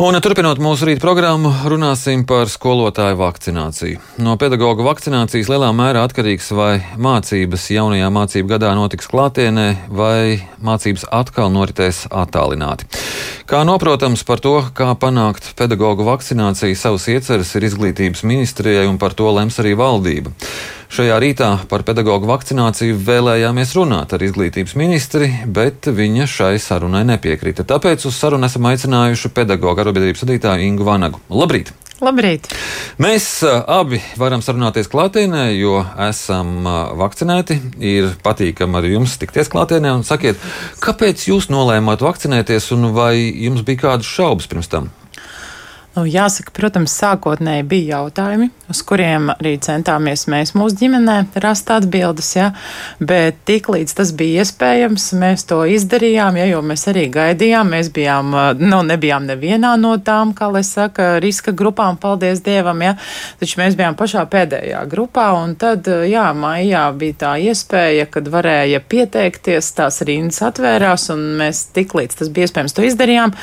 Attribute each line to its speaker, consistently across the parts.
Speaker 1: Un, turpinot mūsu rīta programmu, runāsim par skolotāju vakcināciju. No pedagoģa vakcinācijas lielā mērā atkarīgs, vai mācības jaunajā mācību gadā notiks klātienē, vai mācības atkal noritēs attālināti. Kā noprotams par to, kā panākt pedagoģu vakcināciju, savus ieceres ir izglītības ministrijai, un par to lems arī valdība. Šajā rītā par pedagoģu vakcināciju vēlējāmies runāt ar izglītības ministri, bet viņa šai sarunai nepiekrita. Tāpēc uz sarunu esam aicinājuši pedagoģu arotbiedrības vadītāju Ingu Vanagu. Labrīt!
Speaker 2: Labrīt!
Speaker 1: Mēs abi varam sarunāties klātienē, jo esam vakcinēti. Ir patīkami ar jums tikties klātienē un sakiet, kāpēc jūs nolēmāt vakcinēties un vai jums bija kādas šaubas pirms tam?
Speaker 2: Nu, jāsaka, protams, sākotnēji bija jautājumi, uz kuriem arī centāmies mēs mūsu ģimenē rast atbildes, ja? bet tiklīdz tas bija iespējams, mēs to izdarījām, ja? jo mēs arī gaidījām, mēs bijām, nu, nebijām nevienā no tām, kā lai saka, riska grupām, paldies Dievam, ja? taču mēs bijām pašā pēdējā grupā, un tad, jā, maijā bija tā iespēja, kad varēja pieteikties, tās rindas atvērās, un mēs tiklīdz tas bija iespējams, to izdarījām.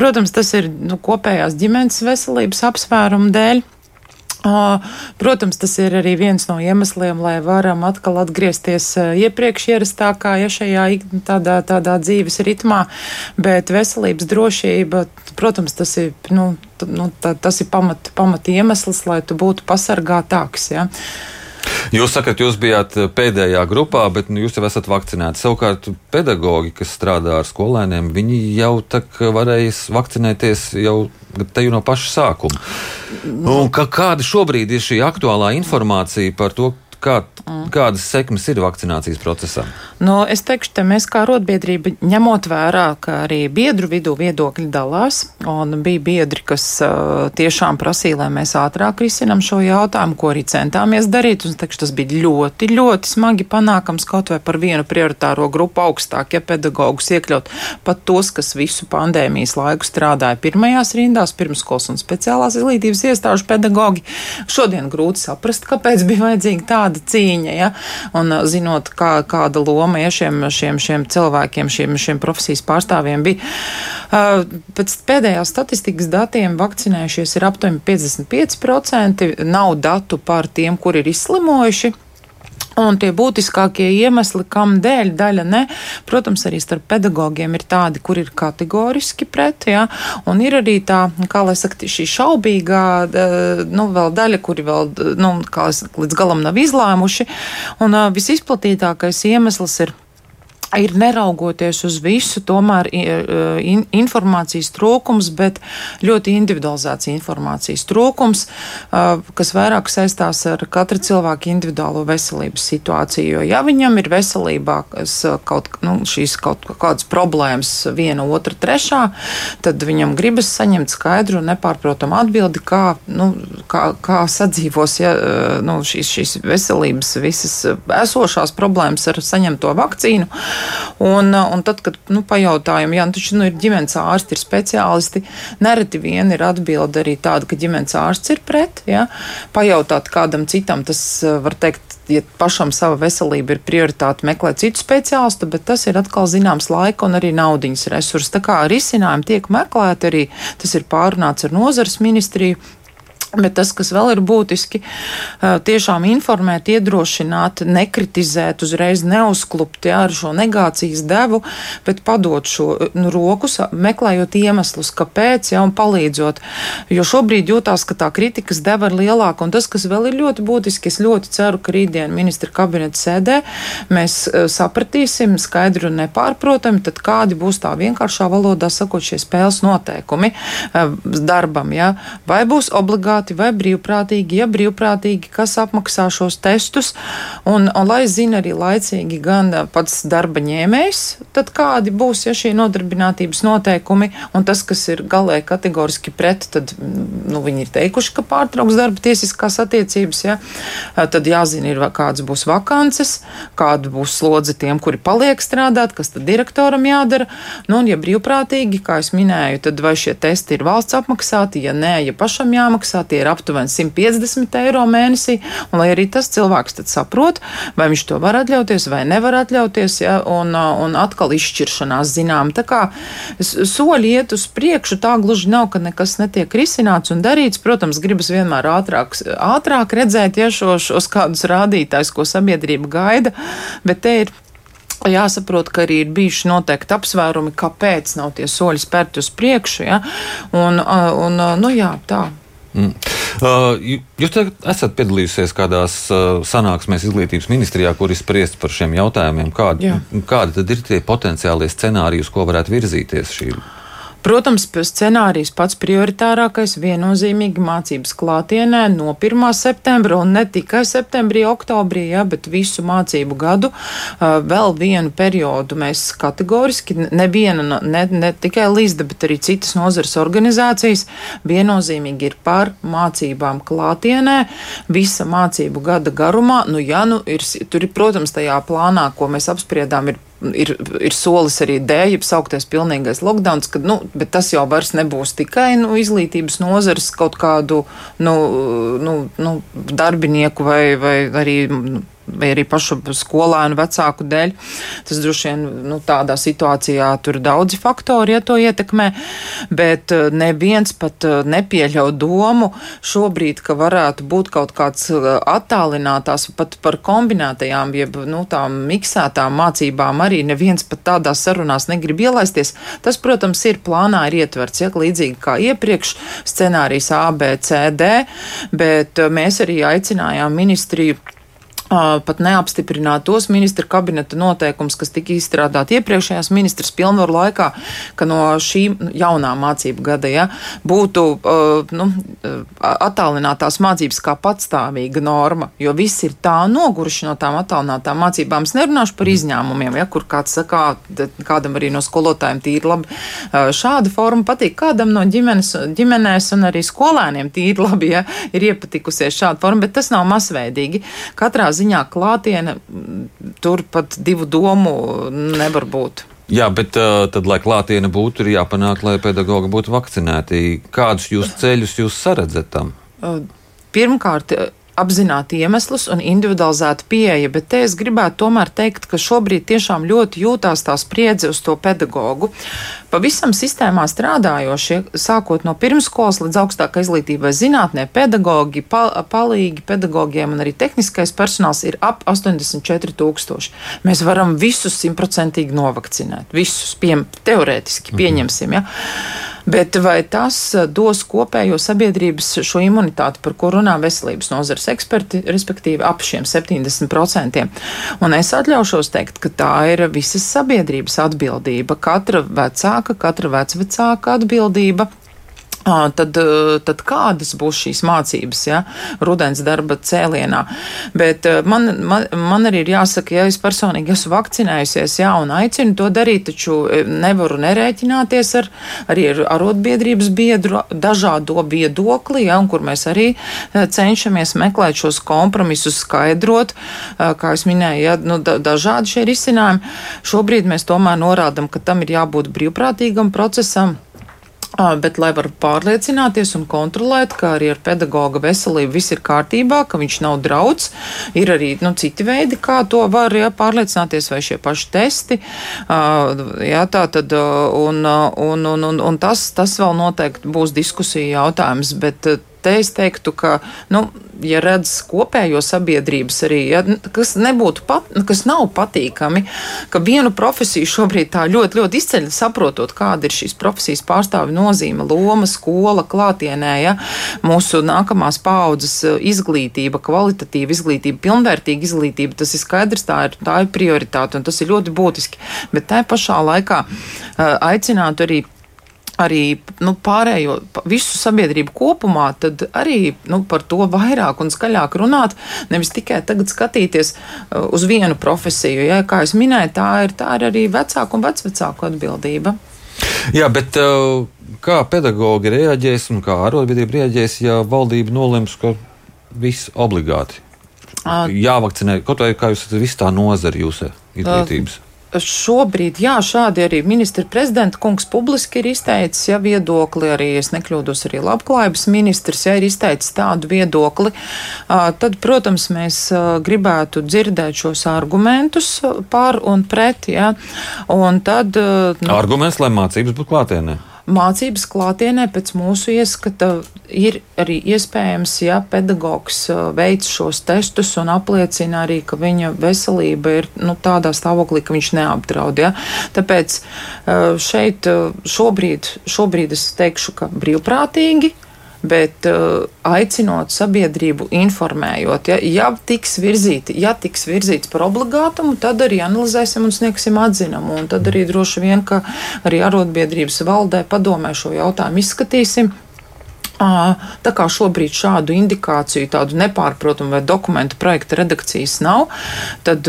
Speaker 2: Protams, tas ir nu, kopējās ģimenes veselības apsvērumu dēļ. Protams, tas ir arī viens no iemesliem, lai varam atkal atgriezties iepriekš ierastākā, ja šajā tādā, tādā dzīves ritmā, bet veselības drošība, protams, tas ir, nu, nu, tā, tas ir pamat, pamat iemesls, lai tu būtu pasargātāks. Ja.
Speaker 1: Jūs sakat, jūs bijāt pēdējā grupā, bet nu, jūs jau esat vakcinēti. Savukārt, pedagoģi, kas strādā ar skolēniem, viņi jau tā varēja vakcinēties jau te jau no paša sākuma. Un, ka, kāda šobrīd ir šī aktuālā informācija par to, kā, mm. kādas sekmes ir vakcinācijas procesā?
Speaker 2: Nu, es teikšu, ka mēs kā rotbiedrība ņemot vērā, ka arī biedru vidū viedokļi dalās, un bija biedri, kas uh, tiešām prasīja, lai mēs ātrāk risinam šo jautājumu, ko arī centāmies darīt. Un, teikšu, tas bija ļoti, ļoti smagi panākams kaut vai par vienu prioritāro grupu augstāk, ja pedagogus iekļaut pat tos, kas visu pandēmijas laiku strādāja pirmajās rindās, pirmskolas un speciālās izglītības iestāžu pedagogi. Šodien grūti saprast, kāpēc bija vajadzīga tāda cīņa, ja? un zinot, kā, kāda loma ja šiem, šiem, šiem cilvēkiem, šiem, šiem profesijas pārstāvjiem bija. Pēc pēdējās statistikas datiem vakcinējušies ir aptuveni 55%. Nav datu par tiem, kuri ir izslimojuši. Un tie būtiskākie iemesli, kam dēļ daļa ne, protams, arī starp pedagogiem ir tādi, kur ir kategoriski pret, jā, un ir arī tā, kā lai saka, šī šaubīgā, nu, vēl daļa, kuri vēl, nu, kā līdz galam nav izlēmuši, un visizplatītākais iemesls ir ir neraugoties uz visu, tomēr in, informācijas trūkums, bet ļoti individualizēts informācijas trūkums, kas vairāk saistās ar katra cilvēka individuālo veselības situāciju. Jo, ja viņam ir veselībā kaut, nu, šīs kaut kādas problēmas, viena, otra, trešā, tad viņam gribas saņemt skaidru un nepārprotamu atbildi, kā, nu, kā, kā sadzīvos ja, nu, šīs, šīs veselības visas esošās problēmas ar saņemto vakcīnu. Un, un tad, kad nu, pajautājam, jā, nu, taču nu, ir ģimenes ārsti, ir speciālisti, nereti vien ir atbilde arī tāda, ka ģimenes ārsts ir pret. Jā. Pajautāt kādam citam, tas var teikt, ja pašam sava veselība ir prioritāte, meklēt citu speciālistu, bet tas ir atkal zināms laika un arī naudiņas resursi. Tā kā risinājumi tiek meklēti, arī tas ir pārunāts ar nozares ministriju. Bet tas, kas vēl ir būtiski, tiešām informēt, iedrošināt, nekritizēt, uzreiz neuzklupt jā, ar šo negācijas devu, bet padot šo nu, rokas, meklējot iemeslus, kāpēc, jā, un palīdzot. Jo šobrīd jūtās, ka tā kritikas deva ir lielāka, un tas, kas vēl ir ļoti būtiski, es ļoti ceru, ka rītdien ministra kabineta sēdē mēs sapratīsim skaidri un nepārprotami, tad kādi būs tā vienkāršā valodā sakot šie spēles noteikumi darbam, jā, vai būs obligāti obligāti vai brīvprātīgi, ja brīvprātīgi, kas apmaksā šos testus, un, un lai zina arī laicīgi gan pats darba ņēmējs, tad kādi būs ja šie nodarbinātības noteikumi, un tas, kas ir galēji kategoriski pret, tad nu, viņi ir teikuši, ka pārtrauks darba tiesiskās attiecības, ja, tad jāzina, ir, kādas būs vakances, kāda būs slodze tiem, kuri paliek strādāt, kas tad direktoram jādara, nu, un ja brīvprātīgi, kā es minēju, tad vai šie testi ir valsts apmaksāti, ja nē, ja pašam jāmaksā, tie ir aptuveni 150 eiro mēnesī, un lai arī tas cilvēks tad saprot, vai viņš to var atļauties vai nevar atļauties, ja, un, un atkal izšķiršanās zinām. Tā kā soļi iet uz priekšu, tā gluži nav, ka nekas netiek risināts un darīts. Protams, gribas vienmēr ātrāk, ātrāk redzēt ja, šo, šos kādus rādītājus, ko sabiedrība gaida, bet te ir Jāsaprot, ka arī ir bijuši noteikti apsvērumi, kāpēc nav tie soļi spērti uz priekšu. Ja? Un, un, nu, jā, tā.
Speaker 1: Mm. Uh, jūs esat piedalījusies kādās uh, sanāksmēs izglītības ministrijā, kur ir spriests par šiem jautājumiem. Kādi, kādi tad ir tie potenciālie scenāriji, uz ko varētu virzīties šī?
Speaker 2: Protams, scenārijs pats prioritārākais viennozīmīgi mācības klātienē no 1. septembra un ne tikai septembrī, oktobrī, ja, bet visu mācību gadu. Vēl vienu periodu mēs kategoriski, neviena, ne, ne tikai Līsda, bet arī citas nozares organizācijas viennozīmīgi ir par mācībām klātienē visa mācību gada garumā. Nu, ja, nu, ir, tur ir, protams, tajā plānā, ko mēs apspriedām, ir ir, ir solis arī dēļ, ja saukties pilnīgais lockdown, kad, nu, bet tas jau vairs nebūs tikai nu, izglītības nozares kaut kādu nu, nu, nu, darbinieku vai, vai arī. Nu, vai arī pašu skolēnu vecāku dēļ. Tas droši vien nu, tādā situācijā tur daudzi faktori, ja to ietekmē, bet eh, neviens pat eh, nepieļauj domu šobrīd, ka varētu būt kaut kāds eh, attālinātās pat par kombinētajām, jeb nu, tām miksētām mācībām arī neviens pat tādās sarunās negrib ielaisties. Tas, protams, ir plānā ir ietverts, ja līdzīgi kā iepriekš scenārijs A, B, C, D, bet mēs arī aicinājām ministriju pat neapstiprināt tos ministra kabineta noteikumus, kas tika izstrādāti iepriekšējās ministras pilnvaru laikā, ka no šī jaunā mācību gada ja, būtu nu, attālinātās mācības kā patstāvīga norma, jo viss ir tā noguruši no tām attālinātām mācībām. Es nerunāšu par izņēmumiem, ja, kur kāds saka, kādam arī no skolotājiem tīri labi šāda forma patīk, kādam no ģimenes, ģimenēs un arī skolēniem tīri labi ja, ir iepatikusies šāda forma, bet tas nav masveidīgi. Katrā ziņā klātiene tur pat divu domu nevar būt.
Speaker 1: Jā, bet tad, lai klātiene būtu, ir jāpanāk, lai pedagogi būtu vakcinēti. Kādus jūs ceļus jūs saredzat tam?
Speaker 2: Pirmkārt, apzināti iemeslus un individualizēta pieeja, bet te es gribētu tomēr teikt, ka šobrīd tiešām ļoti jūtās tā spriedze uz to pedagogu. Pavisam sistēmā strādājošie, sākot no pirmskolas līdz augstākai izglītībai zinātnē, pedagogi, pa, palīgi pedagogiem un arī tehniskais personāls ir ap 84 tūkstoši. Mēs varam visus simtprocentīgi novakcinēt, visus pie, teorētiski mhm. pieņemsim. Ja? Bet vai tas eh, dos kopējo sabiedrības šo imunitāti, par ko runā veselības nozares eksperti, respektīvi ap šiem 70%? Un es atļaušos teikt, ka tā ir visas sabiedrības atbildība, katra vecāka, katra vecvecāka atbildība Tad, tad kādas būs šīs mācības, ja rudens darba cēlienā. Bet man, man, man arī ir jāsaka, ja es personīgi esmu vakcinējusies, jā, un aicinu to darīt, taču nevaru nerēķināties ar, arī ar arotbiedrības biedru dažādo viedokli, ja, un kur mēs arī cenšamies meklēt šos kompromisus, skaidrot, kā es minēju, ja, nu, da, dažādi šie risinājumi. Šobrīd mēs tomēr norādam, ka tam ir jābūt brīvprātīgam procesam. Bet, lai var pārliecināties un kontrolēt, ka arī ar pedagoga veselību viss ir kārtībā, ka viņš nav draudz, ir arī nu, citi veidi, kā to var ja, pārliecināties, vai šie paši testi. Jā, tā tad, un, un, un, un, un tas, tas vēl noteikti būs diskusija jautājums, bet te es teiktu, ka, nu, ja redz kopējo sabiedrības arī, ja, kas nebūtu, pat, kas nav patīkami, ka vienu profesiju šobrīd tā ļoti, ļoti izceļ, saprotot, kāda ir šīs profesijas pārstāvi nozīme, loma, skola, klātienē, ja, mūsu nākamās paudzes eh, izglītība, kvalitatīva izglītība, pilnvērtīga izglītība, tas ir skaidrs, tā ir, tā ir prioritāte un tas ir ļoti būtiski. Bet tā pašā laikā uh, aicinātu arī arī nu, pārējo visu sabiedrību kopumā, tad arī nu, par to vairāk un skaļāk runāt, nevis tikai tagad skatīties uh, uz vienu profesiju. Ja, kā jau minēju, tā ir, tā ir arī vecāku un vecvecāku atbildība.
Speaker 1: Jā, bet uh, kā pedagogi reaģēs un kā arotbiedrība reaģēs, ja valdība nolems, ka viss obligāti jāvakcinē, kaut vai kā jūs esat visu tā nozara jūsu izglītības? Uh,
Speaker 2: Šobrīd, jā, šādi arī ministra prezidenta kungs publiski ir izteicis ja, viedokli, arī es nekļūdos, arī labklājības ministrs ja, ir izteicis tādu viedokli. Tad, protams, mēs gribētu dzirdēt šos argumentus par un pret. Ja, un tad,
Speaker 1: nu, Arguments, lai mācības būtu klātienē
Speaker 2: mācības klātienē pēc mūsu ieskata ir arī iespējams, ja pedagogs veic šos testus un apliecina arī, ka viņa veselība ir nu, tādā stāvoklī, ka viņš neapdraud. Ja? Tāpēc šeit šobrīd, šobrīd es teikšu, ka brīvprātīgi bet uh, aicinot sabiedrību, informējot, ja, ja tiks virzīti, ja tiks virzīts par obligātumu, tad arī analizēsim un sniegsim atzinumu. Un tad arī droši vien, ka arī arotbiedrības valdē padomē šo jautājumu izskatīsim Tā kā šobrīd šādu indikāciju, tādu nepārprotamu vai dokumentu projekta redakcijas nav, tad,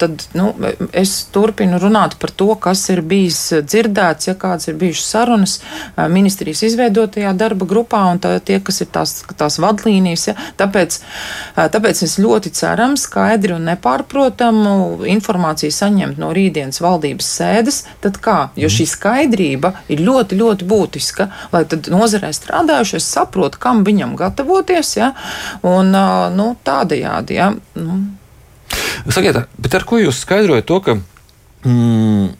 Speaker 2: tad nu, es turpinu runāt par to, kas ir bijis dzirdēts, ja kādas ir bijušas sarunas ministrijas izveidotajā darba grupā un tā, tie, kas ir tās, tās vadlīnijas. Ja, tāpēc, tāpēc es ļoti ceram skaidri un nepārprotamu informāciju saņemt no rītdienas valdības sēdes. Tad kā? Jo šī skaidrība ir ļoti, ļoti būtiska, lai tad nozarē strādājušies saprot, kam viņam gatavoties, ja, un nu, tādajādi. Ja, nu.
Speaker 1: Sakiet, bet ar ko jūs skaidrojat to, ka mm,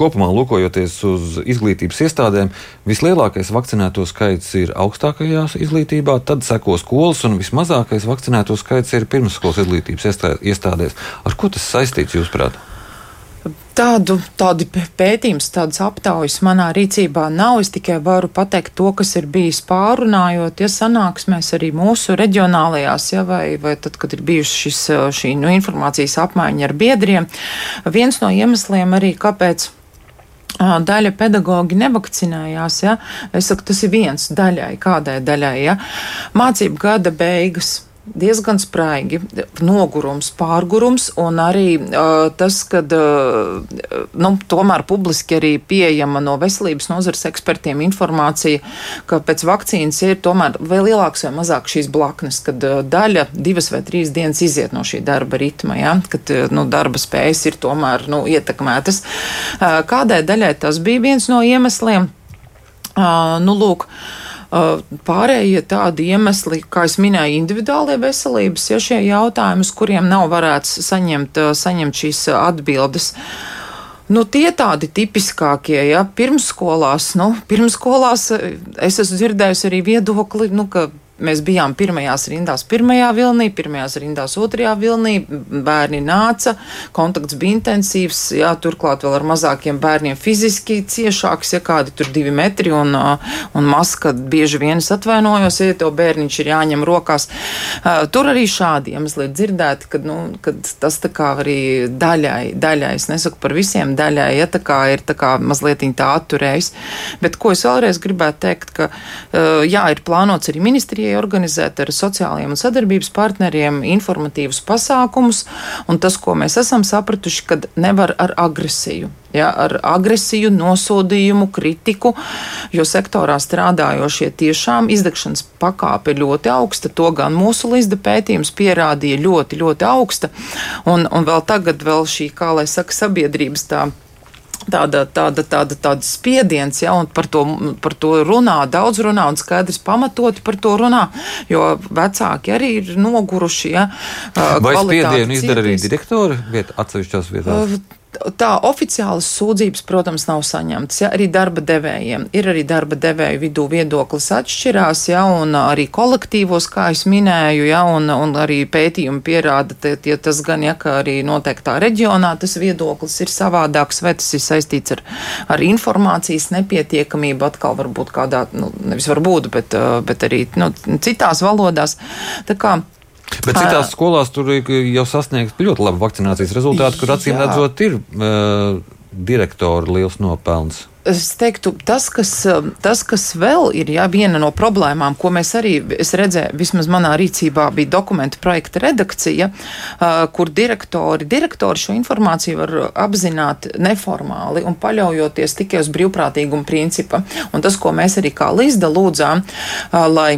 Speaker 1: kopumā lūkojoties uz izglītības iestādēm, vislielākais vakcinēto skaits ir augstākajā izglītībā, tad seko skolas, un vismazākais vakcinēto skaits ir pirmsskolas izglītības iestādēs. Ar ko tas saistīts, jūsuprāt?
Speaker 2: Tādu, tādu pētījumus, tādas aptaujas manā rīcībā nav. Es tikai varu pateikt to, kas ir bijis pārunājot, ja sanāksmēs arī mūsu reģionālajās, ja, vai, vai tad, kad ir bijusi šis, šī nu, informācijas apmaiņa ar biedriem. Viens no iemesliem arī, kāpēc daļa pedagoģi nevakcinējās. Ja? Es saku, tas ir viens daļai, kādai daļai. Ja? Mācību gada beigas diezgan spraigi, nogurums, pārgurums, un arī uh, tas, ka uh, nu, tomēr publiski arī pieejama no veselības nozares ekspertiem informācija, ka pēc vakcīnas ir tomēr vēl lielāks vai mazāk šīs blaknes, kad uh, daļa divas vai trīs dienas iziet no šī darba ritma, ja, kad uh, nu, darba spējas ir tomēr nu, ietekmētas. Uh, kādai daļai tas bija viens no iemesliem? Uh, nu, lūk, uh, Pārējie tādi iemesli, kā es minēju, individuālie veselības, ja šie jautājumi, uz kuriem nav varēts saņemt, saņemt šīs atbildes. Nu, tie tādi tipiskākie, ja pirmsskolās, nu, pirmsskolās es esmu dzirdējusi arī viedokli, nu, ka Mēs bijām pirmajās rindās, pirmajā vilnī, pirmajās rindās, otrajā vilnī. Bērni nāca, kontakts bija intensīvs, jā, turklāt vēl ar mazākiem bērniem fiziski ciešāks, ja kādi tur divi metri un, un maska bieži vien es atvainojos, ja to bērniņš ir jāņem rokās. Tur arī šādi iemesli dzirdēti, kad, nu, kad tas tā kā arī daļai, daļai, es nesaku par visiem daļai, ja tā kā ir tā kā mazliet tā atturējis. Bet ko es vēlreiz gribētu teikt, ka jā, ir plānots arī ministrijai pieeja organizēt ar sociālajiem un sadarbības partneriem informatīvus pasākumus, un tas, ko mēs esam sapratuši, kad nevar ar agresiju. Ja, ar agresiju, nosodījumu, kritiku, jo sektorā strādājošie tiešām izdegšanas pakāpe ir ļoti augsta. To gan mūsu līdzda pētījums pierādīja ļoti, ļoti augsta. Un, un vēl tagad, vēl šī, kā lai saka, sabiedrības tā tāda, tāda, tāda, tāda spiediens, ja, un par to, par to runā, daudz runā, un skaidrs pamatoti par to runā, jo vecāki arī ir noguruši. Ja,
Speaker 1: Vai spiedienu izdara arī direktori viet, atsevišķās vietās? Uh,
Speaker 2: Tā oficiālas sūdzības, protams, nav saņemtas. Ja, arī darba devējiem ir arī darba devēju vidū viedoklis atšķirās, ja, un arī kolektīvos, kā es minēju, ja, un, un arī pētījumi pierāda, tie, tie, tas gan, ja, ka arī noteiktā reģionā tas viedoklis ir savādāks, vai tas ir saistīts ar, ar informācijas nepietiekamību, atkal varbūt kādā, nu, nevis varbūt, bet, bet arī nu, citās valodās. Tā kā
Speaker 1: Bet citās skolās tur jau sasniegts ļoti labi vakcinācijas rezultāti, kur acīm redzot ir uh, direktora liels nopelns.
Speaker 2: Es teiktu, tas kas, tas, kas vēl ir jā, viena no problēmām, ko mēs arī redzējām, vismaz manā rīcībā bija dokumentu projekta redakcija, kur direktori, direktori šo informāciju var apzināt neformāli un paļaujoties tikai uz brīvprātīgumu principa. Un tas, ko mēs arī kā līdzda lūdzām, lai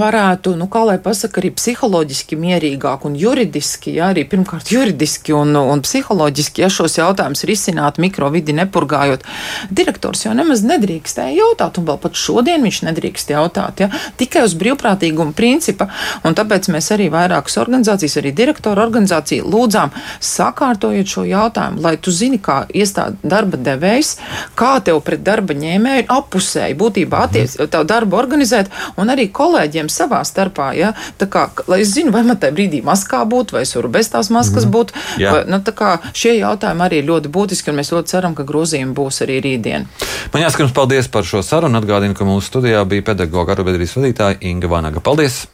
Speaker 2: varētu, nu, kā lai pasaka, arī psiholoģiski mierīgāk un juridiski, ja arī pirmkārt juridiski un, un psiholoģiski, ja šos jautājumus risināt mikrovidi nepurgājot. Direktors jau nemaz nedrīkstēja jautāt, un vēl pat šodien viņš nedrīkst jautāt, ja tikai uz brīvprātīguma principa, un tāpēc mēs arī vairākas organizācijas, arī direktoru organizāciju lūdzām sakārtojot šo jautājumu, lai tu zini, kā iestāde darba devējs, kā tev pret darba ņēmēju apusēji būtībā attiec, tavu darbu organizēt, un arī kolēģiem savā starpā, ja, tā kā, lai es zinu, vai man tajā brīdī maskā būt, vai es varu bez tās maskas mm. būt, Jā. vai, nu, tā kā šie jautājumi arī ir ļoti būtiski, un mēs ļoti ceram, ka grozījumi būs arī rītdien.
Speaker 1: Man jāsaka jums paldies par šo sarunu, atgādinu, ka mūsu studijā bija pedagoga arotbiedrības vadītāja Inga Vanaga. Paldies!